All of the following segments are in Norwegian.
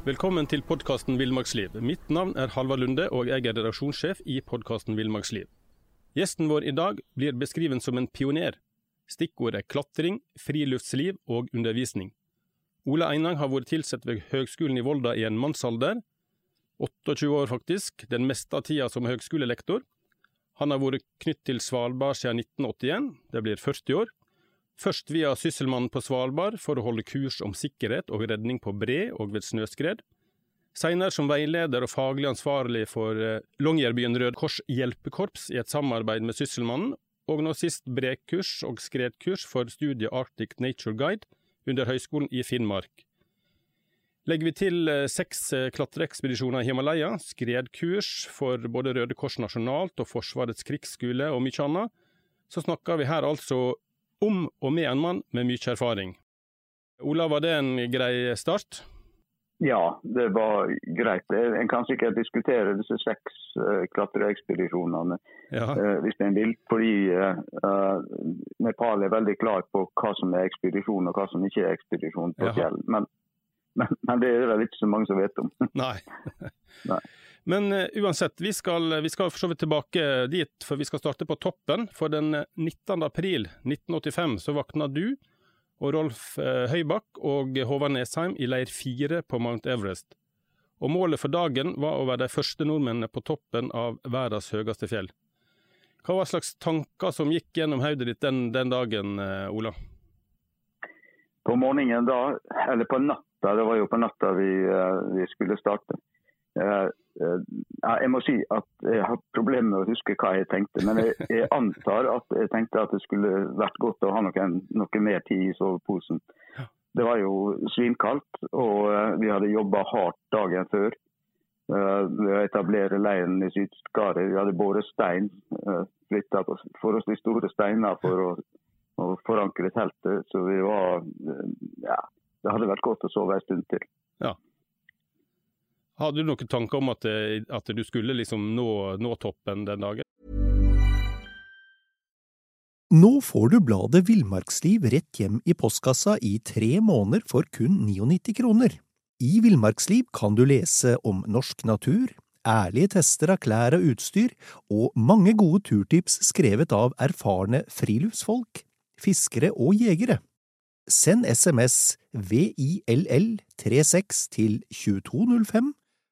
Velkommen til podkasten Villmarksliv. Mitt navn er Halvard Lunde, og jeg er redaksjonssjef i podkasten Villmarksliv. Gjesten vår i dag blir beskriven som en pioner. Stikkord er klatring, friluftsliv og undervisning. Ole Einang har vært tilsatt ved Høgskolen i Volda i en mannsalder. 28 år, faktisk, den meste av tida som høgskolelektor. Han har vært knytt til Svalbard siden 1981, det blir 40 år. Først via Sysselmannen på Svalbard for å holde kurs om sikkerhet og redning på bre og ved snøskred. Senere som veileder og faglig ansvarlig for eh, Longyearbyen Rød Kors hjelpekorps i et samarbeid med Sysselmannen, og nå sist brekurs og skredkurs for studiet Arctic Nature Guide under Høgskolen i Finnmark. Legger vi til eh, seks eh, klatreekspedisjoner i Himalaya, skredkurs for både Røde Kors nasjonalt og Forsvarets krigsskole og mye annet, så snakker vi her altså om og med en mann med mye erfaring. Ola, var det en grei start? Ja, det var greit. En kan sikkert diskutere disse seks uh, klatreekspedisjonene ja. uh, hvis en vil. Fordi uh, Nepal er veldig klar på hva som er ekspedisjon og hva som ikke er ekspedisjon på fjell. Men, men, men, det er det vel ikke så mange som vet om. Nei. Nei. Men uh, uansett, vi skal, vi skal for så vidt tilbake dit, for vi skal starte på toppen. For den 19. april 1985 så våkna du og Rolf Høybakk og Håvard Nesheim i leir fire på Mount Everest. Og målet for dagen var å være de første nordmennene på toppen av verdens høyeste fjell. Hva var slags tanker som gikk gjennom hodet ditt den, den dagen, Ola? På morgenen da, eller på natta, det var jo på natta vi, vi skulle starte. Eh, jeg må si at jeg har problemer med å huske hva jeg tenkte. Men jeg, jeg, antar at jeg tenkte at det skulle vært godt å ha noen, noe mer tid i soveposen. Det var jo svinkaldt, og eh, vi hadde jobba hardt dagen før ved å etablere leiren i Sydskaret. Vi hadde båret stein, flytta forholdsvis store steiner for å, å forankre teltet. Så vi var Ja, det hadde vært godt å sove en stund til. Ja. Hadde du noen tanker om at, at du skulle liksom nå, nå toppen den dagen? Nå får du bladet Villmarksliv rett hjem i postkassa i tre måneder for kun 99 kroner. I Villmarksliv kan du lese om norsk natur, ærlige tester av klær og utstyr, og mange gode turtips skrevet av erfarne friluftsfolk, fiskere og jegere. Send SMS VILL36 til 2205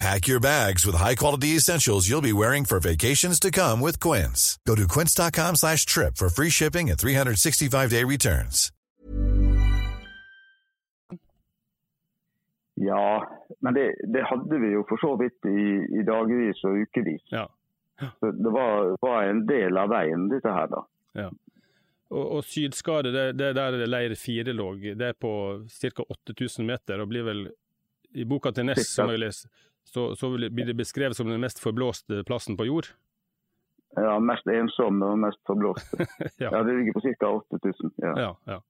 Pack your bags with high-quality essentials you'll be wearing for vacations to come with Quince. Go to quince.com slash trip for free shipping and 365-day returns. Ja, men det, det, hadde vi jo for så vidt i, i dagvis og ukevis. Ja. Ja. Så det var, var, en del av veien, dette her, da. Ja. Og, og Sydskade, det, det der leir fire lå, det er på ca. 8000 meter og blir vel i boka til Ness, som jeg leser, så, så blir det beskrevet som den mest forblåste plassen på jord? Ja, mest ensomme og mest forblåste. ja. ja. Det ligger på ca. 8000. Ja. Ja, ja.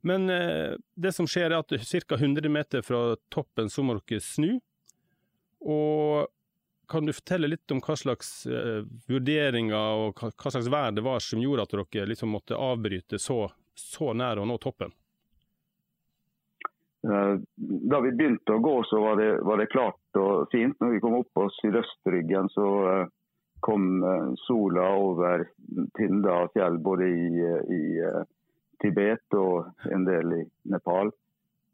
Men eh, det som skjer er at ca. 100 meter fra toppen så må dere snu. Og kan du fortelle litt om hva slags eh, vurderinger og hva, hva, slags vær det var som gjorde at dere liksom måtte avbryte så, så nær å nå toppen? Eh, da vi begynte å gå, så var det, var det klart og fint. Når vi kom opp på sydøstryggen, så eh, kom eh, sola over Tinda fjell, både i, i Tibet og en del i Nepal.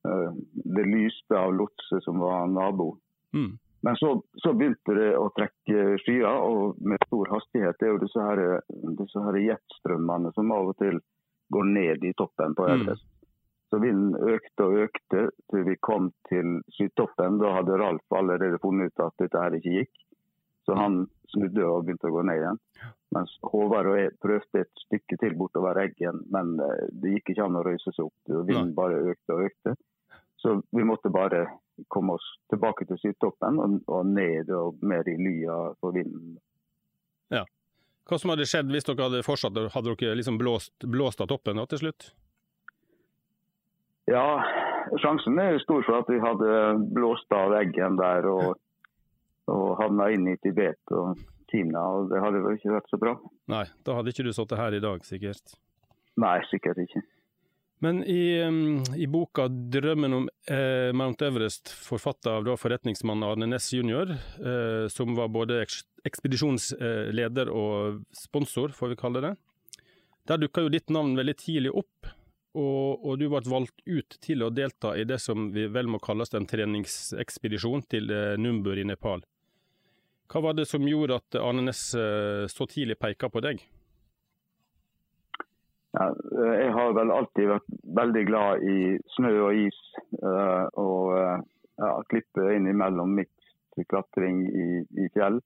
Det lyste av Lotse, som var nabo. Mm. Men så, så, begynte det å trekke skyer, og med stor hastighet. Det er jo disse, her, disse her jetstrømmene som av og til går ned i toppen på mm. Everest. Mm. Så vinden økte og økte til vi kom til skytoppen. Da hadde Ralf allerede funnet ut at dette her ikke gikk. Så han snudde og begynte å gå ned igjen. Mens Håvard og jeg prøvde et stykke til bortover Eggen, men eh, det gikk ikke an å røyse seg opp. Vinden bare økte og økte. Så vi måtte bare komme oss tilbake til skytoppen og, og ned og mer i lya for vinden. Ja. Hva som hadde skjedd hvis dere hadde fortsatt? Hadde dere liksom blåst, blåst av toppen da, til slutt? Ja, sjansen er stor for at vi hadde blåst av veggen der og, og havna inn i Tibet og Kina, og det hadde vel ikke vært så bra. Nei, da hadde ikke du sittet her i dag, sikkert. Nei, sikkert ikke. Men i, um, i boka 'Drømmen om eh, Mount Everest', forfatta av da forretningsmann Arne Næss jr., eh, som var både eks ekspedisjonsleder og sponsor, får vi kalle det, der dukka jo ditt navn veldig tidlig opp. Og, og, du ble valgt ut til å delta i det som vi vel må kalles en treningsekspedisjon til eh, Numbur i Nepal. Hva var det som gjorde at Arne eh, så tidlig peka på deg? Ja, jeg har vel alltid vært veldig glad i snø og is. eh, og uh, ja, klippe innimellom mitt klatring i, i fjell.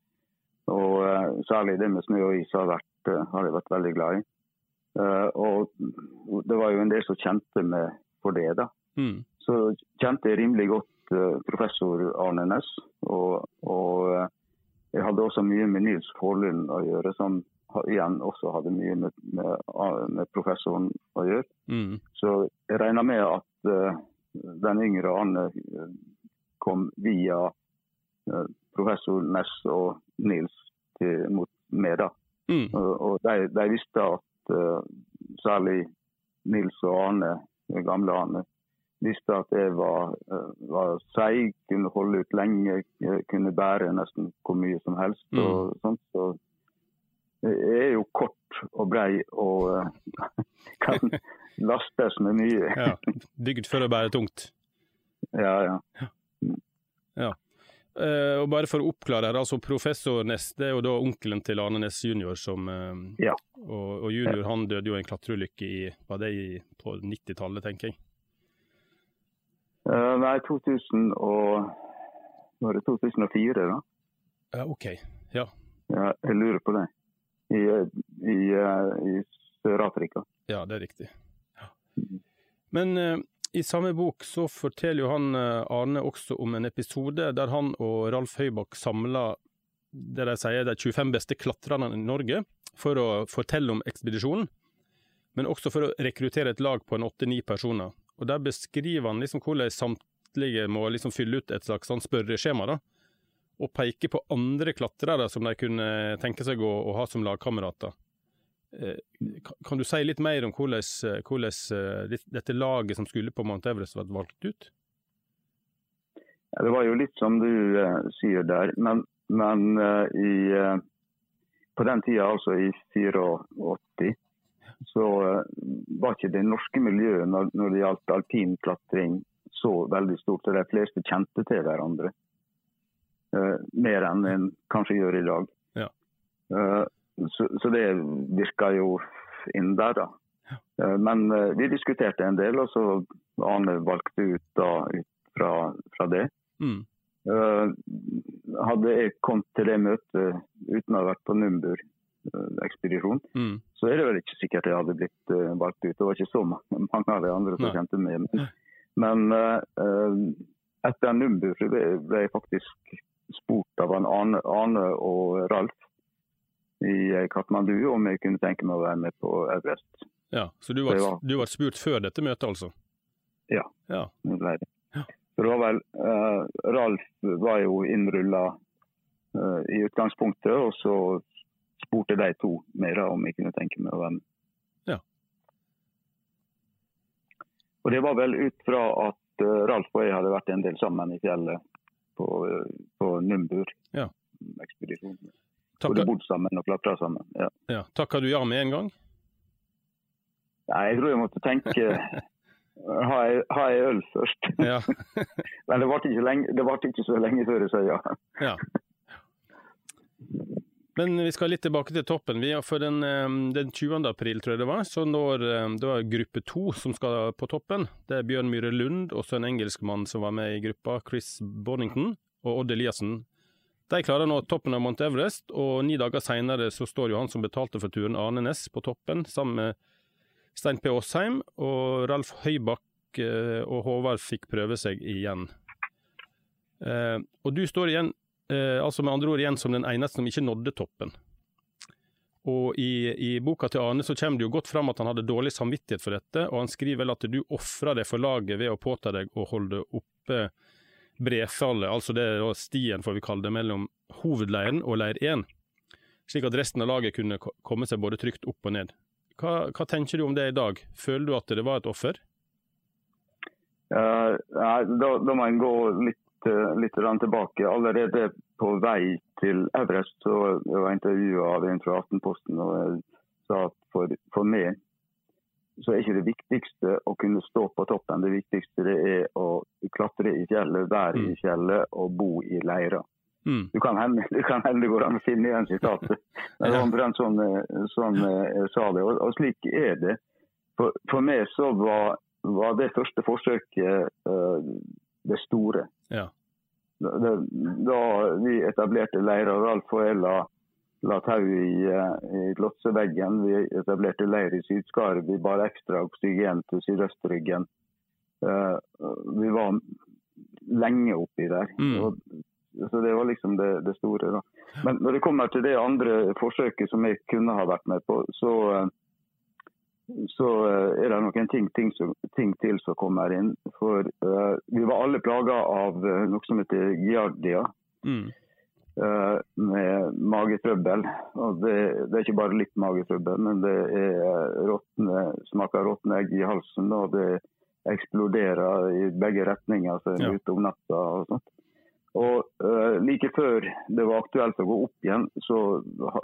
Og uh, særlig det med snø og is har, vært, har jeg vært veldig glad i. og det var jo en del som kjente meg for det, da. Mm. Så kjente jeg rimelig godt professor Arne Næss. Og, og jeg hadde også mye med Nils Forlund å gjøre, som igjen også hadde mye med, med, med professoren å gjøre. Mm. Så jeg regner med at uh, den yngre Anne eh, kom via uh, professor Ness og Nils til, mot meg. da. Mm. Og, og de, de, visste at særlig Nils og Arne, gamle Arne, visste at jeg var, var seig, kunne holde ut lenge, kunne bære nesten hvor mye som helst. Mm. og sånt, så er jo kort og brei og kan lastes med mye. ja, Bygd for å bære tungt? Ja, ja. ja. Uh, og bare for å oppklare her, altså Professor Næss det er jo da onkelen til Arne Næss jr. som uh, ja. og, og, junior han døde jo i en klatreulykke i, var det i, på 90-tallet, tenker jeg? nei, 2000 og, var det 2004, da. Ja, OK. Ja. ja. Jeg lurer på det i, i, i Sør-Afrika. Ja, det er riktig. Ja. Men uh, i samme bok så forteller jo han uh, Arne også om en episode der han og Ralf Høybakk samla det de sier de 25 beste klatrerne i Norge for å fortelle om ekspedisjonen, men også for å rekruttere et lag på en åtte-ni personer. Og Der beskriver han liksom hvordan samtlige må liksom fylle ut et slags sånn spørreskjema. da, og peke på andre klatrere som de kunne tenke seg å, å ha som lagkamerater. Eh, kan du si litt mer om hvordan, hvordan, eh, dette laget som skulle på Mount Everest ble valgt ut? Ja, det var jo litt som du uh, sier der, men, men uh, i, uh, på den tida, altså i 84, så var ikke det norske miljøet når, når det gjaldt alpinklatring så veldig stort. Og de fleste kjente til hverandre. Mer enn en kanskje gjør i dag. Ja. Uh, så, så, det virka jo inn der, da. Uh, men vi diskuterte en del, og så Arne valgte ut da ut fra, fra det. Mm. hadde jeg kommet til det møtet uten å ha vært på Numbur-ekspedisjon, mm. så er det vel ikke sikkert jeg hadde blitt valgt ut. Det var ikke så mange, mange av de andre som Nei. kjente meg. Men, men etter Numbur ble jeg faktisk spurt av Arne, Arne og Ralf i eh, Katmandu om jeg kunne tenke meg å være med på Everest. Ja, Så du ble spurt før dette møtet, altså? Ja, ja. det ble det. Ja. Så det var vel, uh, Ralf var jo innrulla uh, i utgangspunktet, og så spurte de to mer om jeg kunne tenke meg å være med. Ja. Og Det var vel ut fra at uh, Ralf og jeg hadde vært en del sammen i fjellet på, på Numbur. Ja. Ekspedisjon. Både bodd sammen og klatra sammen. Ja. Ja. Takka du ja med en gang? Nei, jeg tror jeg måtte tenke ha ei øl først. Ja. Men det ble, ikke ikke så lenge før jeg sa ja. ja. Men vi skal litt tilbake til toppen. Vi, for den, den, 20. april, tror jeg det var, så når det var gruppe to som skal på toppen. Det er Bjørn Myhre Lund og så en engelskmann som var med i gruppa, Chris Bonington og Odd Eliassen. De klarer nå toppen av Mount Everest, og ni dager seinere så står jo han som betalte for turen, Arne Næss, på toppen sammen med Stein P. Aasheim, og Ralf Høybakk eh, og Håvard fikk prøve seg igjen. Eh, og du står igjen, eh, altså med andre ord igjen som den eneste som ikke nådde toppen. Og i, i, boka til Arne så kommer det jo godt fram at han hadde dårlig samvittighet for dette, og han skriver vel at du ofra deg for laget ved å påta deg å holde oppe brefallet, altså det er stien får vi kalle det, mellom hovedleiren og leir 1, slik at resten av laget kunne komme seg både trygt opp og ned. Hva, hva tenker du om det i dag? Føler du at det var et offer? Uh, da, da, må en gå litt, litt tilbake. Allerede på vei til Everest så jeg var intervjua av en fra Aftenposten og jeg sa at for, for, meg så er ikke det viktigste å kunne stå på toppen. Det viktigste det er å klatre i fjellet, være mm. i fjellet og bo i leirer. Mm. Du kan hende det går an å finne igjen sitatet. Det var omtrent sånn, sånn jeg sa det. Og, og, slik er det. For, for meg så var, var, det første forsøket uh, det store. Ja da vi etablerte Leira Ralf og jeg la, tau i, eh, i lotseveggen. Vi etablerte leir i Sydskaret. Vi bar ekstra oksygen til sydøstryggen. Uh, vi var lenge oppi der. Mm. Og, så Det var liksom det, det, store. da. Men når det kommer til det andre forsøket som jeg kunne ha vært med på, så uh, så eh, er det noen ting, ting, ting, til som kommer inn. For uh, vi var alle plaga av noe som heter giardia. Mm. Uh, med magetrøbbel. Og det, det, er ikke bare litt magetrøbbel, men det er råtne, smaker råtne egg i halsen. Og det eksploderer i begge retninger, altså, ja. ute om natta og sånt. Og like før det var aktuelt å gå opp igjen, så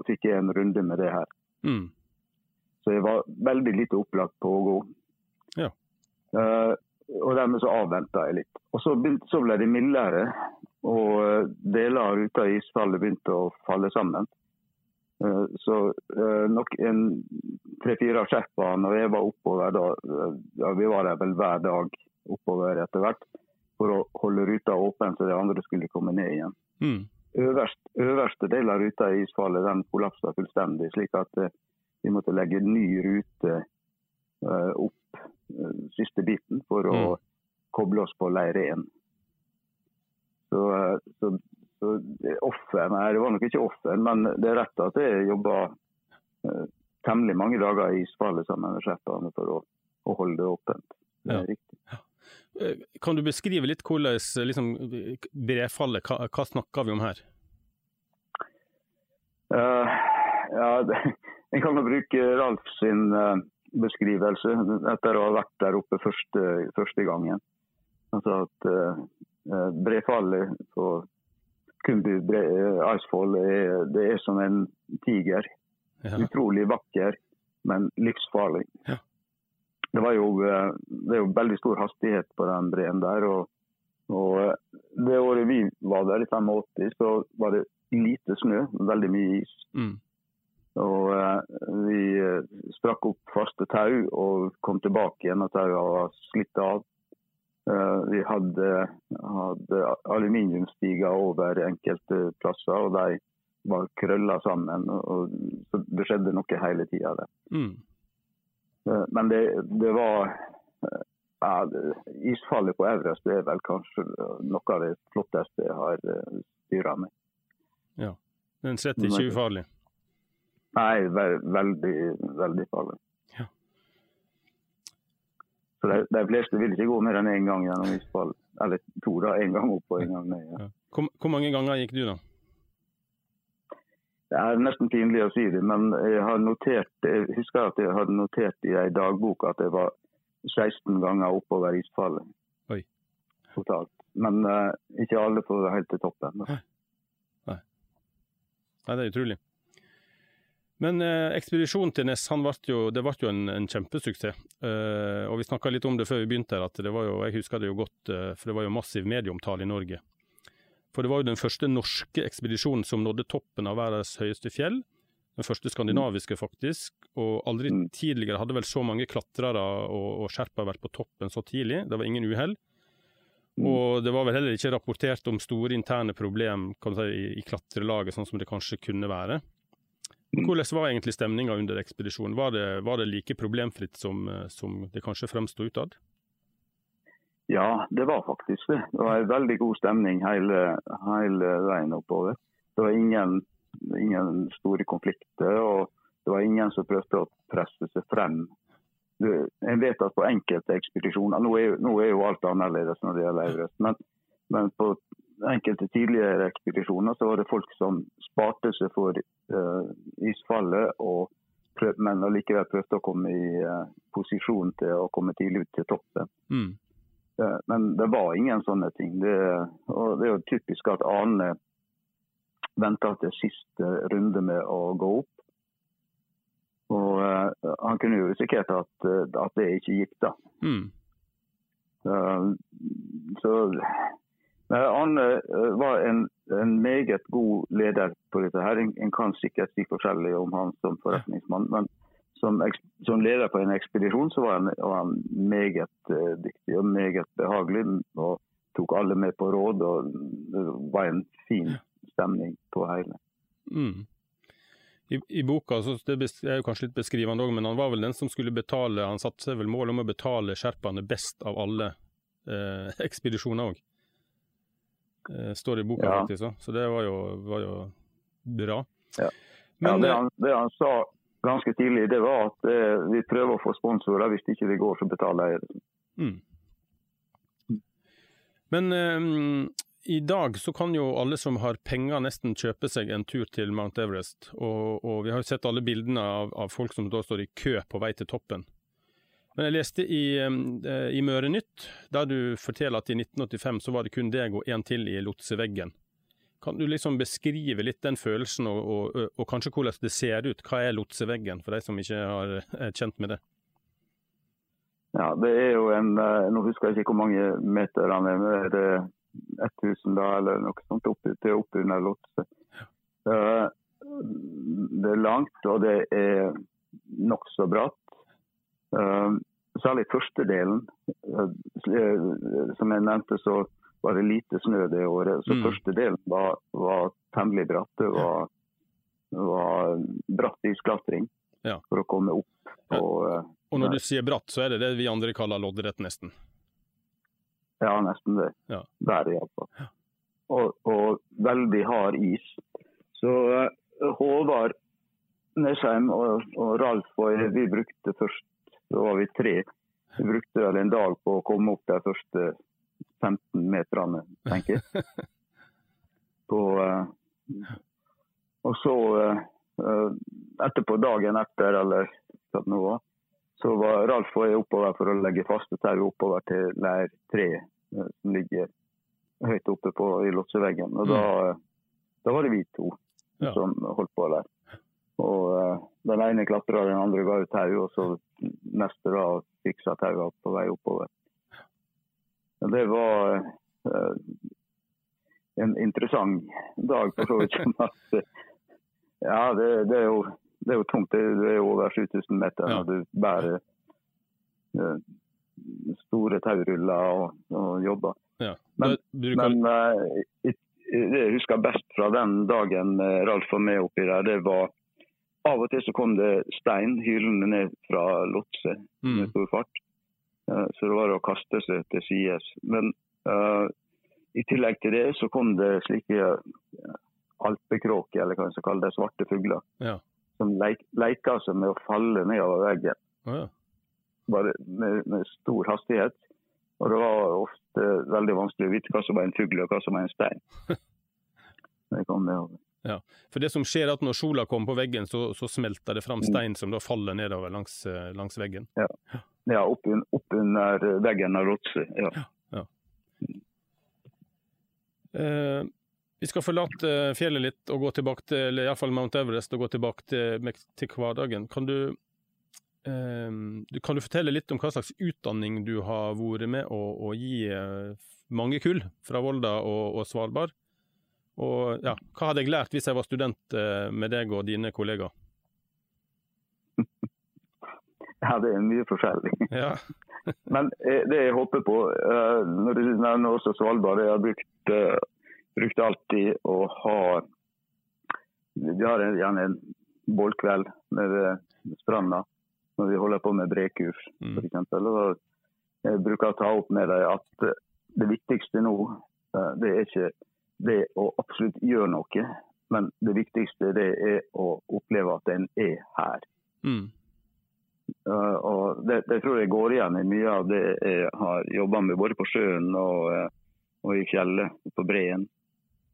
fikk jeg en runde med det her. Mm. Så jeg var veldig lite opplagt på å gå. Ja. Uh, og dermed så avventa jeg litt. Og så, begynte, så, ble det mildere, og uh, deler av ruta i isfallet begynte å falle sammen. Uh, så nok en tre-fire skjerper når jeg var oppover da, ja, vi var der vel hver dag oppover etter hvert, for å holde ruta åpen så de andre skulle komme ned igjen. Mm. Øverst, øverste del av ruta i isfallet den kollapsa fullstendig. slik at vi måtte legge ny rute uh, opp siste biten for å mm. koble oss på leir 1. Så, så, så offer Nei, det var nok ikke offer, men det er rett at jeg jobba temmelig mange dager i isfallet sammen med sjefene for å, å, holde det åpent. Det er ja. riktig. Kan du beskrive litt hvordan liksom, brefallet, hva, hva snakker vi om her? Uh, ja, en kan bruke Ralf sin uh, beskrivelse etter å ha vært der oppe første, første gangen. Altså at uh, brefallet på Kumbu Icefall er, det er som en tiger. Ja. Utrolig vakker, men livsfarlig. Ja. Det var jo, det er jo veldig stor hastighet på den breen der. og, og det året vi var der, i 85, så var det lite snø, veldig mye is. Mm. Og eh, Vi sprakk opp faste tau og kom tilbake igjen når tauene var slitt av. Eh, vi hadde, hadde aluminiumstiger over enkelte plasser, og de var krølla sammen. og så Det skjedde noe hele tida der. Mm. Men det, det var ja, Isfallet på Everest er vel kanskje noe av det flotteste jeg har styra med. Ja, Den slett ikke ufarlig? Nei, veldig, veldig farlig. Ja. Så de, de, fleste vil ikke gå mer enn én en gang gjennom isfall. Eller to, da. Én gang opp og én gang ned. Ja. Hvor, hvor, mange ganger gikk du, da? Det er nesten pinlig å si det, men jeg har notert, jeg husker at jeg hadde notert i ei dagbok at jeg var 16 ganger oppover isfallet. Oi. Totalt. Men uh, ikke alle får helt til toppen. Nei. Nei. Nei, det er utrolig. Men eh, ekspedisjonen til Ness han ble jo, det ble jo en, en kjempesuksess. Eh, og Vi snakka litt om det før vi begynte, her, at det var jo, jeg husker det jo godt, eh, for det var jo massiv medieomtale i Norge. For det var jo den første norske ekspedisjonen som nådde toppen av verdens høyeste fjell. Den første skandinaviske, faktisk. Og aldri mm. tidligere hadde vel så mange klatrere og, og sherpa vært på toppen så tidlig. Det var ingen uhell. Mm. Og det var vel heller ikke rapportert om store interne problem si, i, i klatrelaget, sånn som det kanskje kunne være. Hvordan var egentlig stemninga under ekspedisjonen? Var det, var det, like problemfritt som, som det kanskje fremsto utad? Ja, det var faktisk det. Det var en veldig god stemning hele, hele veien oppover. Det var ingen, ingen, store konflikter, og det var ingen som prøvde å presse seg frem. Jeg vet at på enkelte ekspedisjoner Nå er, nå er jo alt annerledes når det gjelder Everest, men, men, på enkelte tidligere ekspedisjoner så var det folk som sparte seg for uh, isfallet, og prøv, men allikevel prøvde å komme i uh, posisjon til å komme tidlig ut til toppen. Mm. Men det var ingen sånne ting. Det, og det er jo typisk at Arne venta til siste runde med å gå opp. Og uh, han kunne jo risikert at, uh, at, det ikke gikk, da. Mm. Uh, så Arne var en, en, meget god leder på dette. her. En, kan sikkert si forskjellig om han som forretningsmann, men som, som, leder på en ekspedisjon så var han, var han meget uh, dyktig og meget behagelig. Og tok alle med på råd. og Det var en fin stemning på hele. Mm. I, I, boka så det er jo kanskje litt beskrivende òg, men han var vel den som skulle betale Han satte seg vel mål om å betale sherpaene best av alle eh, ekspedisjoner òg. Eh, står det i boka, ja. faktisk. Så, så det var jo, var jo bra. Ja. Men, det, han, det han sa ganske tidlig, det var at eh, vi prøver å få sponsorer. Hvis det ikke går, så betaler jeg det. Mm. Men um, i dag så kan jo alle som har penger nesten kjøpe seg en tur til Mount Everest. Og, og vi har jo sett alle bildene av, av, folk som da står i kø på vei til toppen. Men jeg leste i, uh, i Møre Nytt, der du forteller at i 1985 så var det kun deg og en til i lotseveggen. Kan du liksom beskrive litt den følelsen, og, og, og, kanskje hvordan det ser ut? Hva er lotseveggen, for de som ikke har, er kjent med det? Ja, det er jo en eh, Nå husker jeg ikke hvor mange meter han er, men er det 1000 da, eller noe sånt opp, til oppunder Lotse. Ja. det er langt, og det er nokså bratt. Uh, særlig første delen. Uh, som jeg nevnte, så var det lite snø det året. Så mm. første delen var, var temmelig bratt. Det var, var bratt isklatring ja. for å komme opp. På, ja. Eh, og når du sier bratt, så er det det vi andre kaller loddrett, nesten? Ja, nesten det. Ja. Der iallfall. Ja. Og, og veldig hard is. Så Håvard Nesheim og, og Ralf og jeg, vi brukte først, da var vi tre, vi brukte vel en dag på å komme opp de første 15 meterne, tenker jeg. På, uh, og så uh, etterpå, dagen etter, eller hva det nå var, så var Ralf og jeg oppover for å legge faste tau oppover til leir tre, uh, som ligger høyt oppe på, i lotseveggen. Og da, mm. da, var det vi to ja. som holdt på der. Og uh, Den ene klatra, den andre ga ut tau, og så neste da fiksa taua på vei oppover. Det var uh, en interessant dag, for så vidt. ja, det, det, er jo, det, er jo, tungt. Det, er over 7000 meter når du bærer uh, store tauruller og, og jobber. Ja. Men, men uh, det jeg husker best fra den dagen Ralf var med oppi der, det var av og til så kom det stein hylende ned fra Lotse mm. med stor fart. Så det var å kaste seg til sides. Men uh, i tillegg til det så kom det slike alpekråker, eller hva man skal kalle det, svarte fugler. Ja. Som leik, leika seg med å falle nedover veggen. Oh, ja. Bare med, med, stor hastighet. Og det var ofte veldig vanskelig å vite hva som var en fugl og hva som var en stein. det kom nedover. Ja, For det som skjer er at når sola kommer på veggen, så, så smelter det fram mm. stein som da faller nedover langs, eh, langs veggen? Ja. Ja, opp, opp veggen av Rotse. Ja. ja. Eh, vi skal forlate fjellet litt og gå tilbake til eller iallfall Mount Everest og gå tilbake til, til hverdagen. Kan du, eh, kan du, fortelle litt om hva slags utdanning du har vært med å, å gi eh, mange kull fra Volda og, og Svalbard? Og ja, hva hadde jeg lært hvis jeg var student eh, med deg og dine kollegaer? Ja, det er mye forskjellig. Ja. Men eh, det jeg håper på eh, Når du nevner også Svalbard, jeg har brukt, brukt alltid å ha Vi har gjerne en bålkveld ved stranda når vi holder på med brekurs, mm. f.eks. jeg bruker å ta opp med dem at det viktigste nå, det er ikke det å absolutt gjøre noe, men det viktigste det er å oppleve at en er her. Mm. Uh, og det, det, tror jeg går igjen i mye av det jeg har jobba med, både på sjøen og, uh, og, i fjellet, på breen.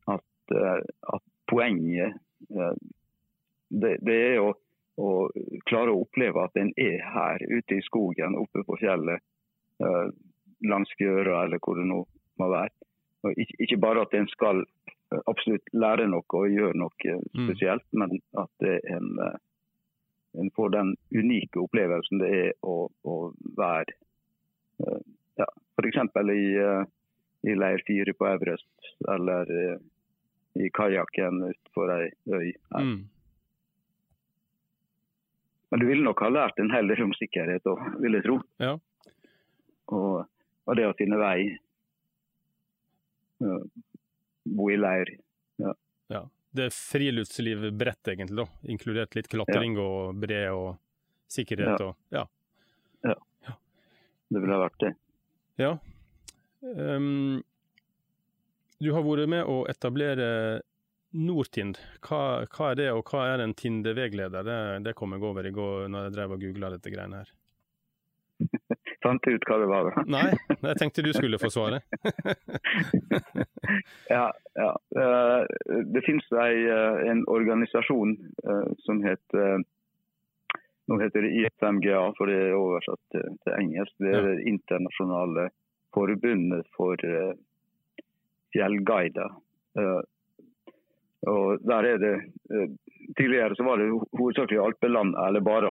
At, uh, at poenget det, det, er å, å, klare å oppleve at en er her, ute i skogen, oppe på fjellet, langs fjøra eller hvor det nå må være. Og ikke, bare at en skal absolutt lære noe og gjøre noe mm. spesielt, mm. men at en en får den unike opplevelsen det er å, å være ja, f.eks. i, i leir fire på Everest, eller i kajakken utenfor ei øy. Mm. Men du ville nok ha lært en hel del om sikkerhet òg, vil jeg tro. Ja. Og, og, det å finne vei. Bo i leir. Ja. ja det er friluftsliv bredt, egentlig, da. Inkludert litt klatring ja. og bre og sikkerhet ja. og ja. ja. Det ville ha vært det. Ja. Um, du har vært med å etablere Nortind. Hva, hva, er det, og hva er en Tinde-veileder? Det, det, kom jeg over i går når jeg drev og googla dette greiene her. Fant ut hva det var? Nei, jeg tenkte du skulle få svaret. ja, ja. Eh, det finnes eh, en organisasjon eh, som heter nå heter det IFMGA, for det er oversatt til, til engelsk. Det er det internasjonale forbundet for fjellguider. Og der er det Tidligere så var det hovedsakelig alpeland, eller bare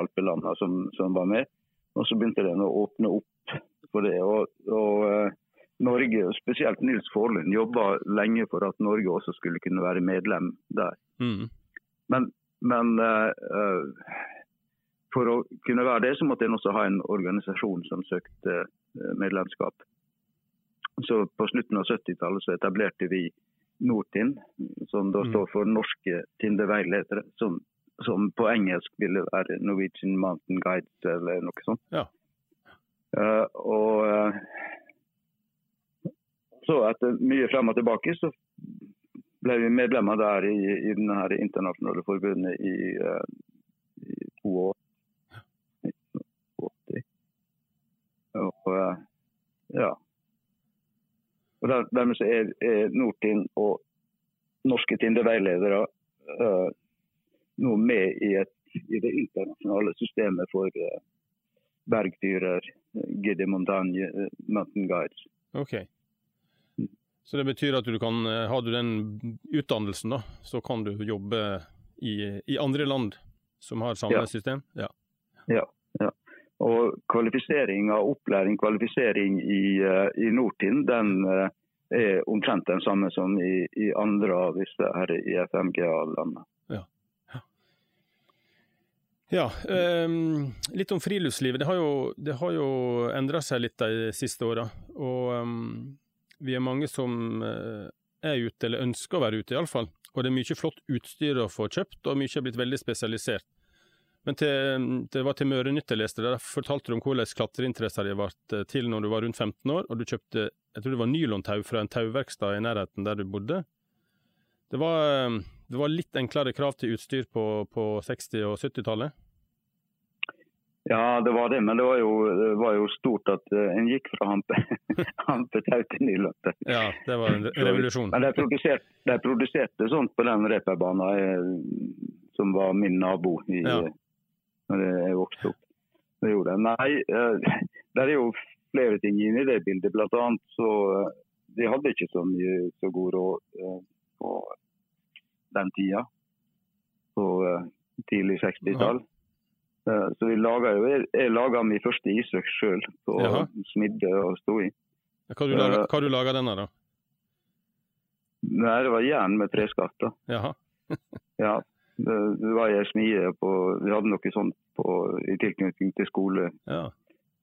Alpelandene som, som, var med. Og så begynte den å åpne opp for det. Og, og uh, Norge, spesielt Nils Forlund, jobba lenge for at Norge også skulle kunne være medlem der. Mm. Men, men uh, for å kunne være det, så måtte en også ha en organisasjon som søkte medlemskap. Så På slutten av 70-tallet så etablerte vi Nortind, som da mm. står for Norske Tindeveiledere, som som på engelsk ville være Norwegian Mountain Guides eller noe sånt. Ja. Uh, og uh, så etter mye frem og tilbake så ble vi medlemmer der i, i denne internasjonale forbundet i, uh, i to år. Og ja. Og der, dermed så er, er Nordtind og norske Tinde-veiledere nå med i, et, i, det internasjonale systemet for uh, bergtyrer, Gide Montagne, uh, Mountain Guides. Ok. Så det betyr at du kan, eh, har du den utdannelsen, da, så kan du jobbe i, i andre land som har samme ja. system? Ja. ja. ja. Og kvalifisering av opplæring, kvalifisering i, i Nordtind, den er omtrent den samme som i, i andre av disse her i FMGA-landene. Ja, um, litt om friluftslivet. Det har jo, det jo endra seg litt de siste åra. Og um, vi er mange som uh, er ute, eller ønsker å være ute iallfall. Og det er mye flott utstyr å få kjøpt, og mye er blitt veldig spesialisert. Men til, det var til Mørenytt jeg leste, der fortalte du om hvordan klatreinteressen din ble eh, til når du var rundt 15 år, og du kjøpte jeg tror det var nylontau fra en tauverkstad i nærheten der du bodde. Det var, det var litt enklere krav til utstyr på, på 60- og 70-tallet? Ja, det var det, men det var jo, det var jo stort at uh, en gikk fra hampe, hampetau til nyløpet. Ja, det var en revolusjon. Men de produserte, de produserte sånt på den reperbanen som var min nabo i, ja. når jeg vokste opp. Det gjorde jeg. Nei, uh, det er jo flere ting inne i det bildet. Blant annet så uh, De hadde ikke så mye så god råd på den tida. På tidlig 60-tall. Eh, så vi laga jo, jeg, jeg laga min første isøks sjøl, Jaha. smidde og sto i. Hva du laga, hva du laga denne, da? Nei, Det var jern med treskaft. da. Jaha. ja, det, det var ei smie på Vi hadde noe sånt på, i tilknytning til skole. Ja.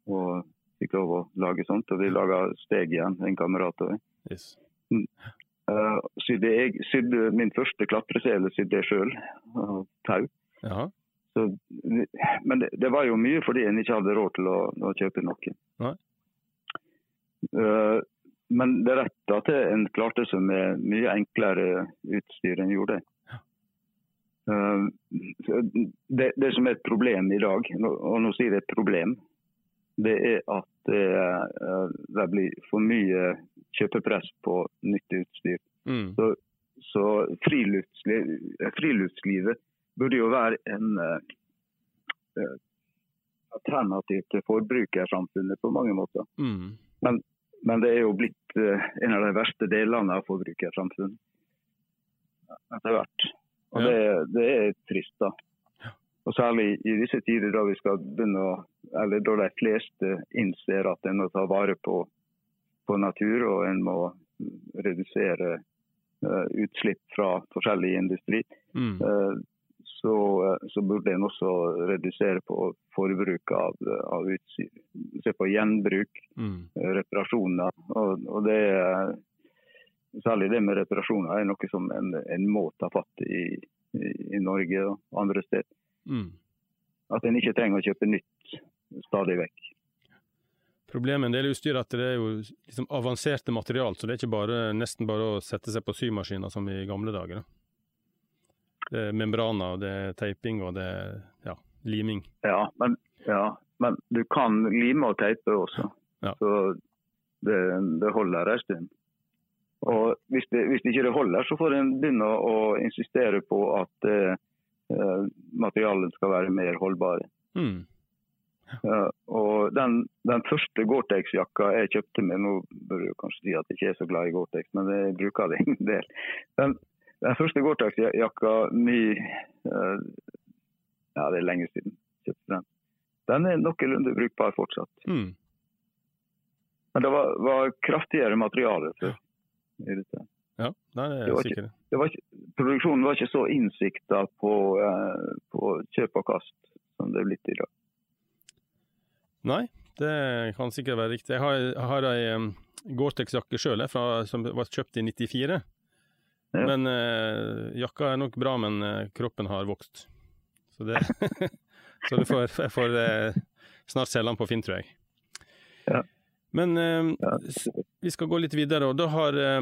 Og fikk lov å lage sånt. Og vi laga steg igjen, en kamerat og jeg. Yes. Uh, sydde jeg, sydde min første klatresele sydde jeg sjøl, uh, tau. Så, men det, det, var jo mye fordi en ikke hadde råd til å, å kjøpe noe. Uh, men det er rett at en klarte seg med mye enklere utstyr enn gjorde. Uh, det, det, som er et problem i dag, og nå sier jeg et problem, det er at det, uh, det blir for mye kjøpepress på nytt utstyr. Mm. Så, så friluftslivet, friluftslivet burde jo være en uh, alternativ til forbrukersamfunnet på mange måter. Mm. Men, men, det er jo blitt uh, en av de verste delene av forbrukersamfunnet etter hvert. Og ja. det, det, er trist, da. Og Særlig i disse tider da vi skal begynne å, eller da de fleste innser at en må ta vare på, på natur og en må redusere uh, utslipp fra forskjellig industri. Mm. Uh, så, uh, så, burde en også redusere på forbruk av, av utstyr. Se på gjenbruk, mm. Reparasjoner. Og, og det, særlig det med reparasjoner er noe som en, en må ta fatt i, i, i Norge og andre steder. Mm. At en ikke trenger å kjøpe nytt stadig vekk. Problemet med en del utstyr er at det er jo liksom avanserte material, så det er ikke bare, nesten bare å sette seg på symaskiner som i gamle dager. Det er membraner, det er teiping og det er ja, liming. Ja men, ja, men, du kan lime og teipe også. Ja. Så det, det holder en stund. Og hvis det, hvis det ikke holder, så får en begynne å insistere på at eh, materialene skal være mer holdbare. Mm. Ja, og den, den første Gore-Tex-jakka jeg kjøpte meg, nå bør jeg kanskje si at jeg ikke er så glad i Gore-Tex, men jeg bruker det en del. Den, den første Gore-Tex-jakka mi uh, Ja, det er lenge siden kjøpte den. Den er noenlunde brukbar fortsatt. Mm. Men det var, var kraftigere materiale før. Ja, nei, det er jeg sikkert. Det produksjonen var ikke så innsikta på, uh, på kjøp og kast som det er blitt i dag. Nei, det kan sikkert være riktig. Jeg har, jeg har ei um, Gore-Tex-jakke sjøl som var kjøpt i 94. Ja. Men uh, jakka er nok bra, men uh, kroppen har vokst. Så det Så får, jeg får uh, snart selge den på Finn, tror jeg. Ja. Men eh, ja. vi skal gå litt videre, og da har eh,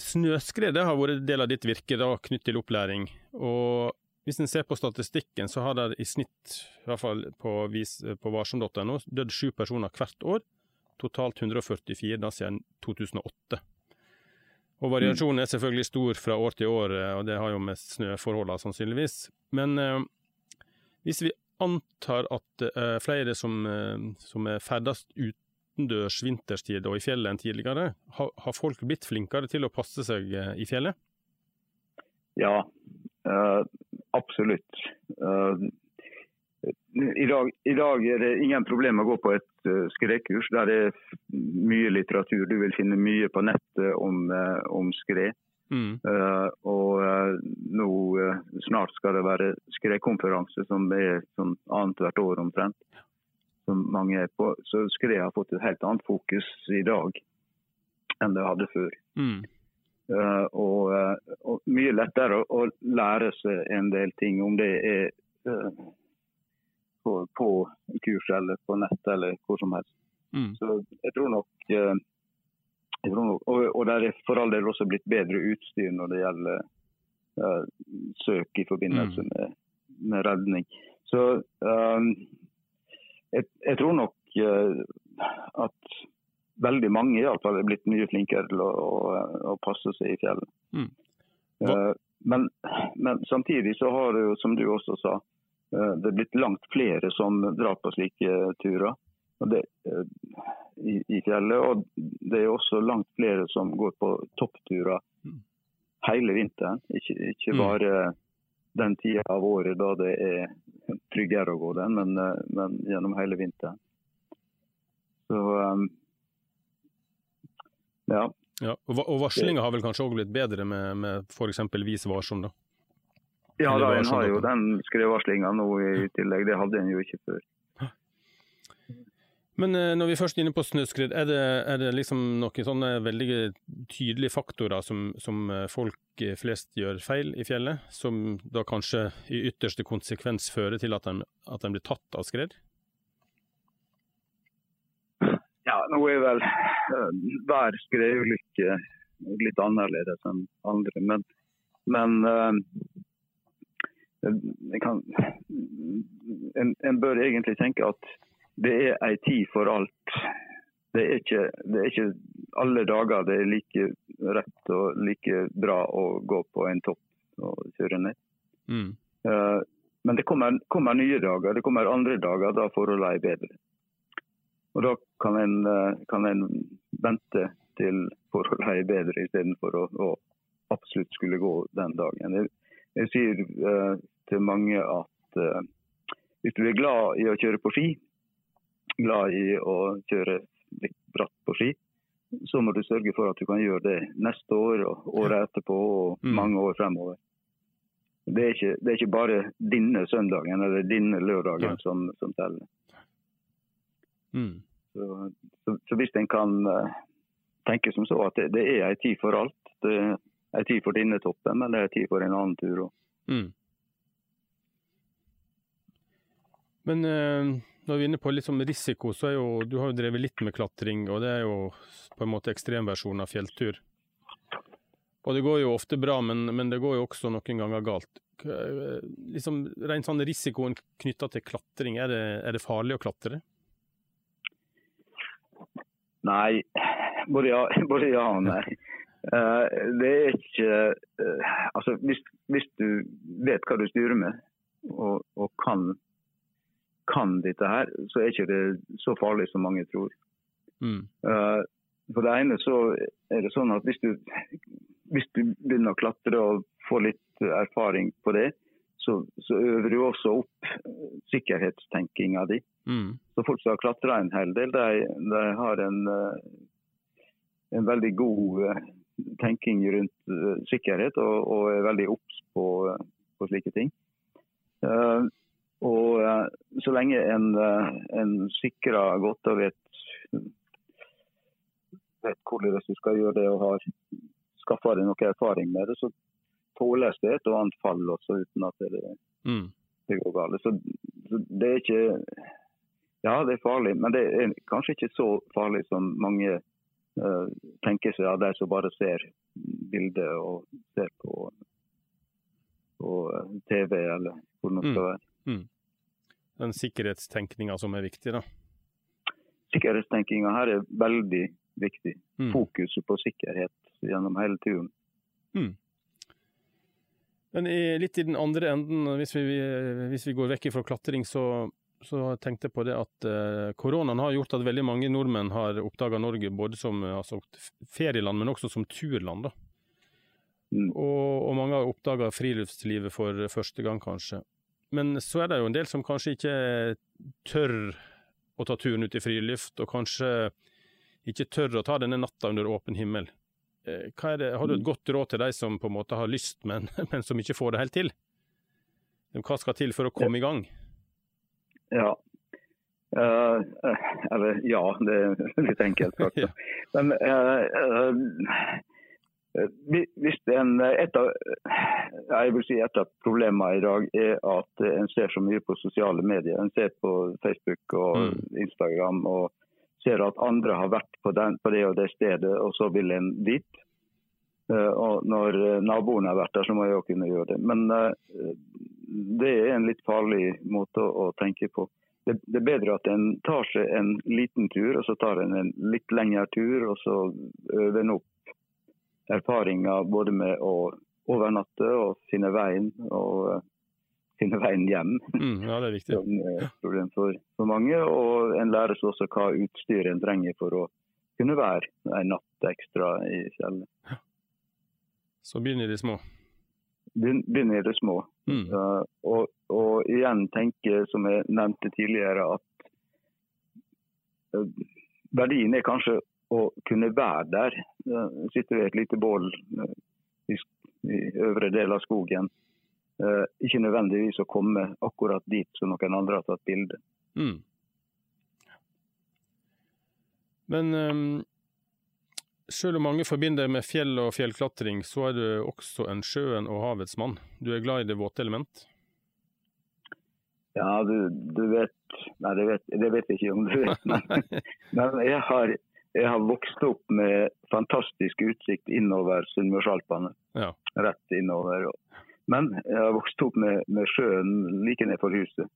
snøskred det har vært del av ditt virke da, knyttet til opplæring. Og hvis en ser på statistikken, så har det i snitt, i hvert fall på, på varsom.no, dødd sju personer hvert år. Totalt 144 da siden 2008. Og variasjonen er selvfølgelig stor fra år til år, eh, og det har jo med snøforholdene sannsynligvis. Men eh, hvis vi antar at eh, flere som, eh, som ferdes utendørs vinterstid og i fjellet enn tidligere, har, har, folk blitt flinkere til å passe seg eh, i fjellet? Ja, uh, absolutt. Uh, i dag, I dag, er det ingen problem å gå på et uh, skredkurs. Der det er mye litteratur. Du vil finne mye på nettet om, uh, om skred. Mm. Uh, og uh, nå snart skal det være skredkonferanse som er sånn annethvert år omtrent. Som mange er på. Så skred har fått et helt annet fokus i dag enn det hadde før. Mm. Og, og, mye lettere å, å, lære seg en del ting om det er på, på kurs eller på nett eller hvor som helst. Mm. Så jeg tror nok, uh, jeg tror nok og, og det er for all del også blitt bedre utstyr når det gjelder uh, søk i forbindelse mm. med, med, redning. Så um, jeg, jeg, tror nok at veldig mange i fall er blitt mye flinkere til å, å, å passe seg i fjellet. Mm. Men, men, samtidig så har det jo, som du også sa, det er blitt langt flere som drar på slike turer det, i, i, fjellet. Og det er også langt flere som går på toppturer mm. hele vinteren. Ikke, ikke mm. bare den tida av året da det er tryggere å gå den, men, men gjennom hele vinteren. Så um, ja. ja. Og varslinga har vel kanskje òg blitt bedre med, med f.eks. Vis varsom? da? Ja, da, en har jo den skredvarslinga nå i tillegg. Det hadde en jo ikke før. Men eh, når vi først er inne på snøskred, er det, er det liksom noen sånne veldig tydelige faktorer som, som, eh, folk flest gjør feil i fjellet, som da kanskje i ytterste konsekvens fører til at de, at de blir tatt av skred? Ja, nå er vel hver skredulykke litt annerledes enn andre. Men, men kan, en, en, bør egentlig tenke at det er ei tid for alt. Det er, ikke, det er ikke alle dager det er like rett og like bra å gå på en topp og kjøre ned. Mm. Uh, men det kommer, kommer, nye dager, det kommer andre dager da forholdene er bedre. Og Da kan en, eh, kan en vente til forholdene er bedre, istedenfor å, å absolutt skulle gå den dagen. Jeg, jeg sier uh, til mange at uh, hvis du er glad i å kjøre på ski, glad i å kjøre litt bratt på ski, så må du sørge for at du kan gjøre det neste år og året etterpå og mm. mange år fremover. Det er ikke, det er ikke bare denne søndagen eller denne lørdagen som, som teller. Mm. Så, så, så, hvis en kan uh, tenke som så at det, det er en tid for alt. Det er en tid for denne toppen, men det er en tid for en annen tur òg. Mm. Men uh når vi er inne på litt sånn risiko, så er jo du har jo drevet litt med klatring, og det er jo på en måte ekstremversjonen av fjelltur. Og det går jo ofte bra, men, men det går jo også noen ganger galt. Liksom, Rent sånn risikoen knytta til klatring, er det, er det, farlig å klatre? Nei, både ja, både ja og nei. Uh, det er ikke uh, Altså, hvis, hvis, du vet hva du styrer med, og, og kan kan dette her, så er ikke det så farlig som mange tror. Mm. Uh, for det ene så er det sånn at hvis du, hvis du begynner å klatre og får litt erfaring på det, så, så øver du også opp sikkerhetstenkinga di. Mm. Så folk som har klatra en hel del, de, de har en, eh, en, veldig god eh, tenking rundt sikkerhet og, og er veldig obs på, på, slike ting. Uh, og uh, så lenge en, uh, en sikrer godt og vet, vet hvordan du skal gjøre det og har skaffa deg noe erfaring med det, så tåles det et og annet fall også uten at det, mm. det går galt. Så, så, det er ikke Ja, det er farlig, men det er kanskje ikke så farlig som mange uh, tenker seg av de som bare ser bildet og ser på, på TV eller hvor det skal mm. være. Mm den sikkerhetstenkninga som er viktig, da? Sikkerhetstenkinga her er veldig viktig. Mm. Fokuset på sikkerhet gjennom hele turen. Mm. Men litt i den andre enden, hvis vi, hvis vi går vekk fra klatring, så, så tenkte jeg på det at uh, koronaen har gjort at veldig mange nordmenn har oppdaga Norge både som altså, ferieland, men også som turland. da. Mm. Og, og, mange har oppdaga friluftslivet for første gang, kanskje. Men så er det jo en del som kanskje ikke tør å ta turen ut i friluft, og kanskje ikke tør å ta denne natta under åpen himmel. Eh, det, har du et godt råd til de som på en måte har lyst, men, men som ikke får det helt til? Hva skal til for å komme i gang? Ja, Uh, eller ja, det er litt enkelt. ja. Men uh, uh, hvis en, et, av, jeg vil si et av problemene i dag er at en ser så mye på sosiale medier. En ser på Facebook og mm. Instagram og ser at andre har vært på, den, på, det og det stedet, og så vil en dit. Eh, og når naboen har vært der, så må jeg òg kunne gjøre det. Men eh, det er en litt farlig måte å tenke på. det, det, er bedre at en tar seg en liten tur, og så tar en en litt lengre tur, og så øver en opp erfaringer både med å overnatte og finne veien og finne veien hjem. Mm, ja, det er viktig. Som er et problem for, for, mange. Og en lærer seg også hva utstyret en trenger for å kunne være en natt ekstra i fjellet. Så begynner de små? Begynner i det små. Mm. Uh, og, og, igjen tenke, som jeg nevnte tidligere, at uh, verdien er kanskje å kunne være der. Sitte ved et lite bål uh, i, i øvre del av skogen Uh, ikke nødvendigvis å komme akkurat dit som noen andre har tatt bilde. Mm. Men um, selv om mange forbinder med fjell og fjellklatring, så er du også en sjøen og havets mann. Du er glad i det våte element? Ja, du, du vet Nei, det vet, det vet, jeg ikke om du vet. Men, men jeg, har, jeg, har, vokst opp med fantastisk utsikt innover Sunnmørsalpene. Ja. Rett innover. Men jeg har vokst opp med, med sjøen like ned for huset.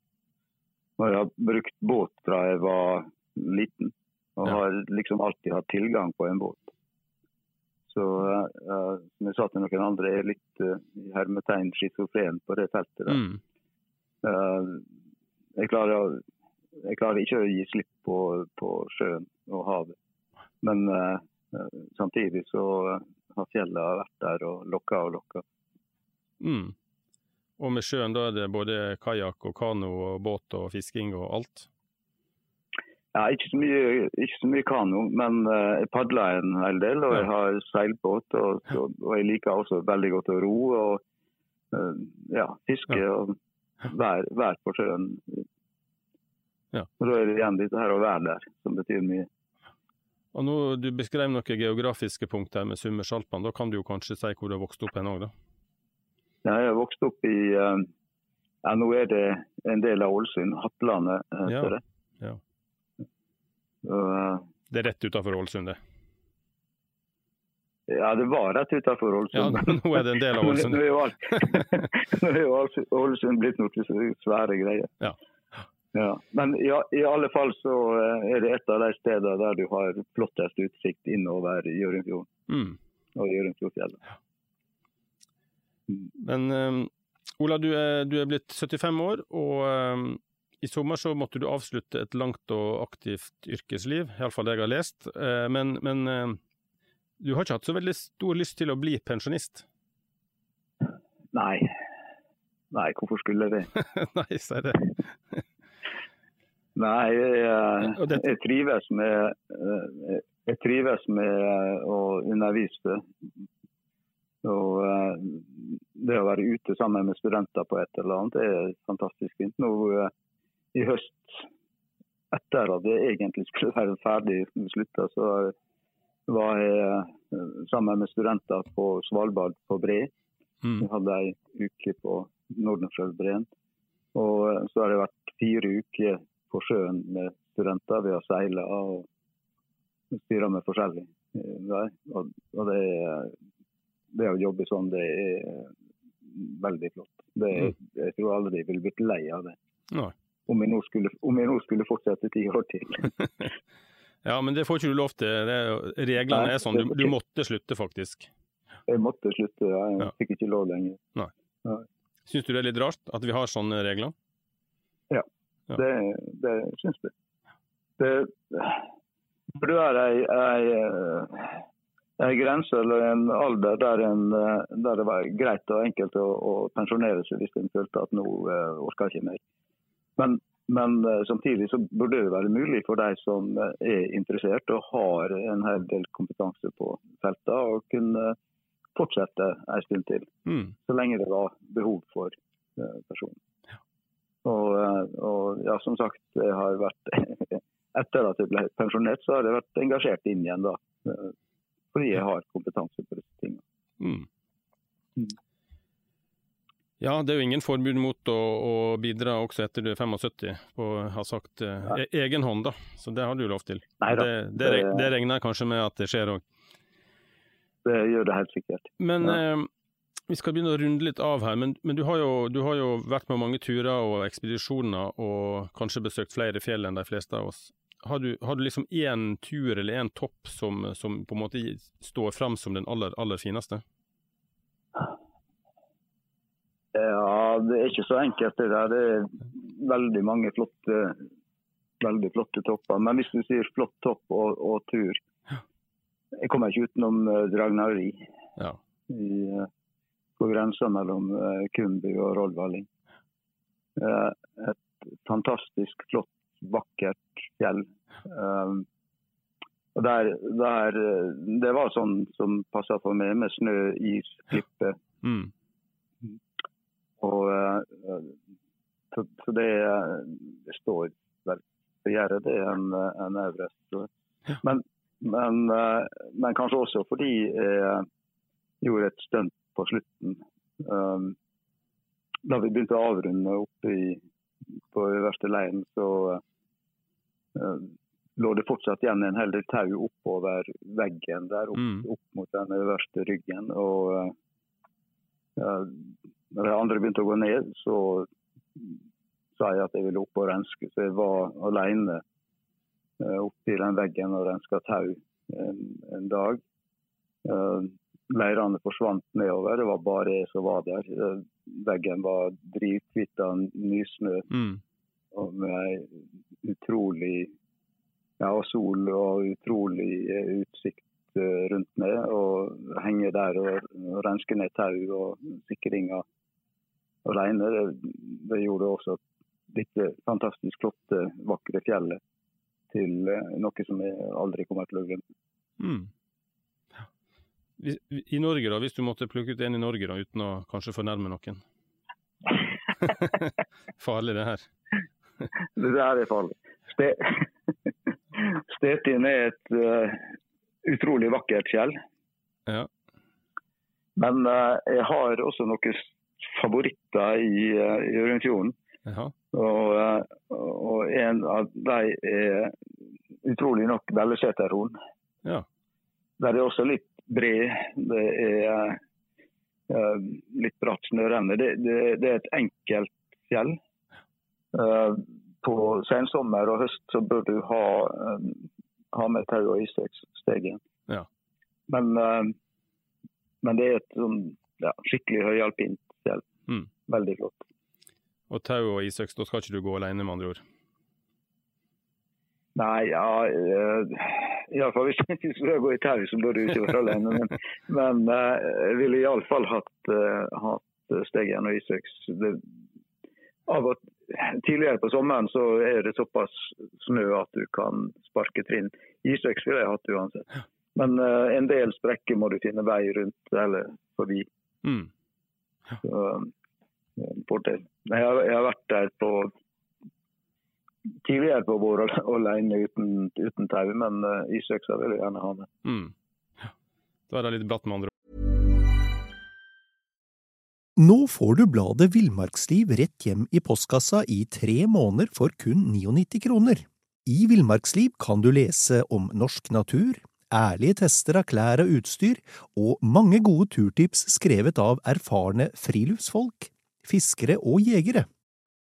Og jeg har brukt båt fra jeg var liten. Og ja. har liksom alltid hatt tilgang på en båt. Så uh, som jeg sa til noen andre, jeg er litt uh, hermetegn schizofren på det feltet. Mm. Uh, jeg, klarer, jeg, klarer, ikke å gi slipp på, på sjøen og havet. Men uh, samtidig så har fjellet vært der og lokka og lokka. Mm. Og med sjøen, da er det både kajakk og kano og båt og fisking og alt? Ja, ikke så mye, ikke så mye kano, men uh, jeg padler en hel del. Og ja. jeg har seilbåt. Og, og, og, jeg liker også veldig godt å ro og uh, ja, fiske ja. og være, vær på sjøen. Ja. Og Da er det igjen dette her å være der som betyr mye. Og nå, Du beskrev noen geografiske punkter med Summersalpene. Da kan du jo kanskje si hvor du har vokst opp hen òg, da? Ja, jeg har vokst opp i eh, ja, Nå er det en del av Ålesund. Hatlandet heter ja. det. Ja. Uh, det er rett utafor Ålesund, det? Ja, det var rett utafor Ålesund. Ja, nå er det en del av Ålesund. nå er jo Ålesund blitt noen svære greier. Ja. Ja, men ja, i alle fall så eh, er det et av de stedene der du har flottest utsikt innover Gjørundfjorden mm. og Gjørundfjordfjellet. Ja. Men um, Ola, du er, du er, blitt 75 år, og um, i sommer så måtte du avslutte et langt og aktivt yrkesliv, iallfall det jeg har lest. Uh, men, men uh, du har ikke hatt så veldig stor lyst til å bli pensjonist? Nei. Nei, hvorfor skulle det? Nei, si det. Nei, jeg, jeg, trives med jeg trives med å undervise og eh, Det å være ute sammen med studenter på et eller annet er fantastisk fint. Nå eh, i høst, etter at jeg egentlig skulle være ferdig slutta, så var jeg eh, sammen med studenter på Svalbard på Bre. Mm. Vi hadde ei uke på Nordenfjellbreen. Og så har det vært fire uker på sjøen med studenter. ved å seile og styre med forskjellig. Og, og det det å jobbe sånn, det er veldig flott. Det, mm. Jeg tror aldri jeg ville blitt lei av det. Om jeg, skulle, om jeg, nå skulle, fortsette ti år til. ja, men det får ikke du lov til. Det, reglene er sånn. Du, du, måtte slutte, faktisk. Jeg måtte slutte, ja. Jeg fikk ikke lov lenger. Nei. Nei. Syns du det er litt rart at vi har sånne regler? Ja, ja. det, det syns vi. Det, er ei, ei en grense eller en alder der, en, eh, der, det var greit og enkelt å, å pensjonere seg hvis en følte at nå uh, orker ikke mer. Men, men uh, samtidig så burde det være mulig for de som er interessert og har en hel del kompetanse på feltet, å kunne fortsette en stund til. Mm. Så lenge det var behov for personen. Og, og, ja, som sagt, jeg har vært etter at jeg ble pensjonert, så har jeg vært engasjert inn igjen da fordi jeg har kompetanse på disse tingene. Mm. Mm. Ja, det er jo ingen forbud mot å, å bidra også etter du er 75, på har sagt eh, e egen hånd, da. Så det har du lov til. Neida, det, det, det, regner kanskje med at det skjer òg? Det gjør det helt sikkert. Men ja. eh, Vi skal begynne å runde litt av her, men, men du, har jo, du, har jo, vært med mange turer og ekspedisjoner, og kanskje besøkt flere fjell enn de fleste av oss. Har du, har du liksom én tur eller én topp som, som, på en måte står fram som den aller, aller fineste? Ja, det er ikke så enkelt det der. Det er veldig mange flotte, veldig flotte topper. Men hvis du sier flott topp og, og tur Jeg kommer ikke utenom uh, Dragnari. Ja. I, uh, på grensa mellom uh, Kumbu og Rollvalling. Uh, et fantastisk flott, vakkert fjell. Um, og der, der, det var sånn som passa for meg, med snø, is, klippe. Mm. Og, så, så det, det, står vel på gjerdet, det er en, en Everest. Men, men, men, kanskje også fordi jeg gjorde et stunt på slutten. Um, da vi begynte å avrunde oppe i, på øverste leiren, så uh, lå det fortsatt igjen en hel del tau oppover veggen der, opp, Mm. opp mot den øverste ryggen. Og uh, når de andre begynte å gå ned, så sa jeg at jeg ville opp og renske. Så jeg var alene uh, oppi den veggen og renska tau en, en dag. Uh, leirene forsvant nedover, det var bare jeg som var der. Veggen var drithvitt av nysnø Mm. og med utrolig ja, og sol og utrolig eh, utsikt eh, rundt meg. Og henge der og, og renske ned tau og sikringer regne, det, det gjorde også dette fantastisk flotte, vakre fjellet til eh, noe som jeg aldri kommer til å glemme. Mm. I Norge, da, hvis du måtte plukke ut en i Norge, da, uten å kanskje fornærme noen? Farlig, det her. Det der er farlig. Ste Stetin er et uh, utrolig vakkert fjell. Ja. Men uh, jeg har også noen favoritter i, uh, i Ørundfjorden. Og, uh, og en av dem er utrolig nok Velleseterhorn. Ja. Der er også litt bred. Det er uh, litt bratt snørenne. Det, det, det er et enkelt fjell. Uh, på sensommer og høst så bør du ha, um, ha med tau og isstegen. Ja. Men, uh, men det er et sånn, ja, skikkelig høyalpint fjell. Mm. Veldig flott. Og tau og isøks, da skal ikke du gå alene, med andre ord? Nei, ja Iallfall hvis du skulle gå i tau, så bør du ikke være alene. Men, men jeg ville iallfall hatt, uh, hatt stegen og isøks. Det, av og Tidligere på sommeren så er det såpass snø at du kan sparke trinn. Isøks ville jeg hatt uansett. Men uh, en del sprekker må du finne vei rundt eller forbi. Mm. Så, fordel. Men Jeg har, jeg har vært der på tidligere på våren alene uten, uten tau, men uh, isøksa vil jeg gjerne ha med. Mm. Da er det litt bratt, med andre. Nå får du bladet Villmarksliv rett hjem i postkassa i tre måneder for kun 99 kroner. I Villmarksliv kan du lese om norsk natur, ærlige tester av klær og utstyr, og mange gode turtips skrevet av erfarne friluftsfolk, fiskere og jegere.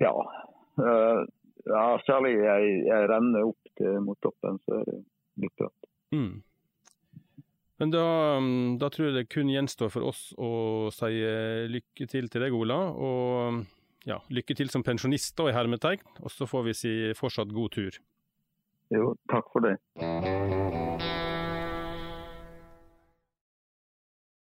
Ja. eh, ja særlig jeg, jeg renner opp til, mot toppen, så er det litt bratt. Mm. Men da, mm, da tror jeg det kun gjenstår for oss å si eh, lykke til til deg, Ola. Og ja, lykke til som pensjonist da, i hermetegn. Og så får vi si fortsatt god tur. Jo, takk for det.